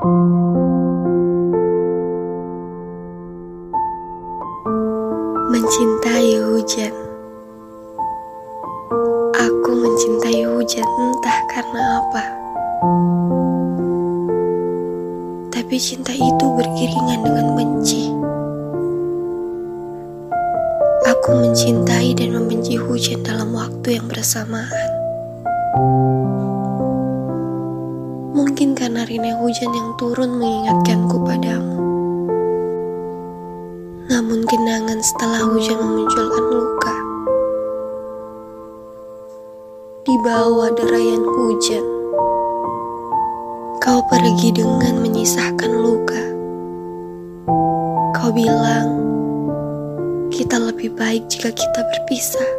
Mencintai hujan. Aku mencintai hujan entah karena apa. Tapi cinta itu beriringan dengan benci. Aku mencintai dan membenci hujan dalam waktu yang bersamaan. Karena rina hujan yang turun mengingatkanku padamu. Namun kenangan setelah hujan memunculkan luka. Di bawah derayan hujan, kau pergi dengan menyisahkan luka. Kau bilang, kita lebih baik jika kita berpisah.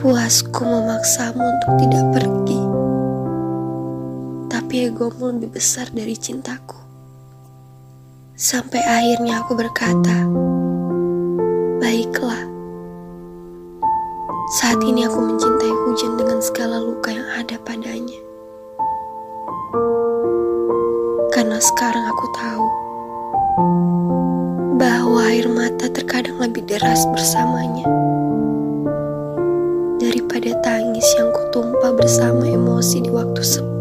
Puasku memaksamu untuk tidak pergi, tapi egomu lebih besar dari cintaku. Sampai akhirnya aku berkata, "Baiklah." Saat ini aku mencintai hujan dengan segala luka yang ada padanya. Karena sekarang aku tahu bahwa air mata terkadang lebih deras bersamanya daripada tangis yang kutumpah bersama emosi di waktu sepi.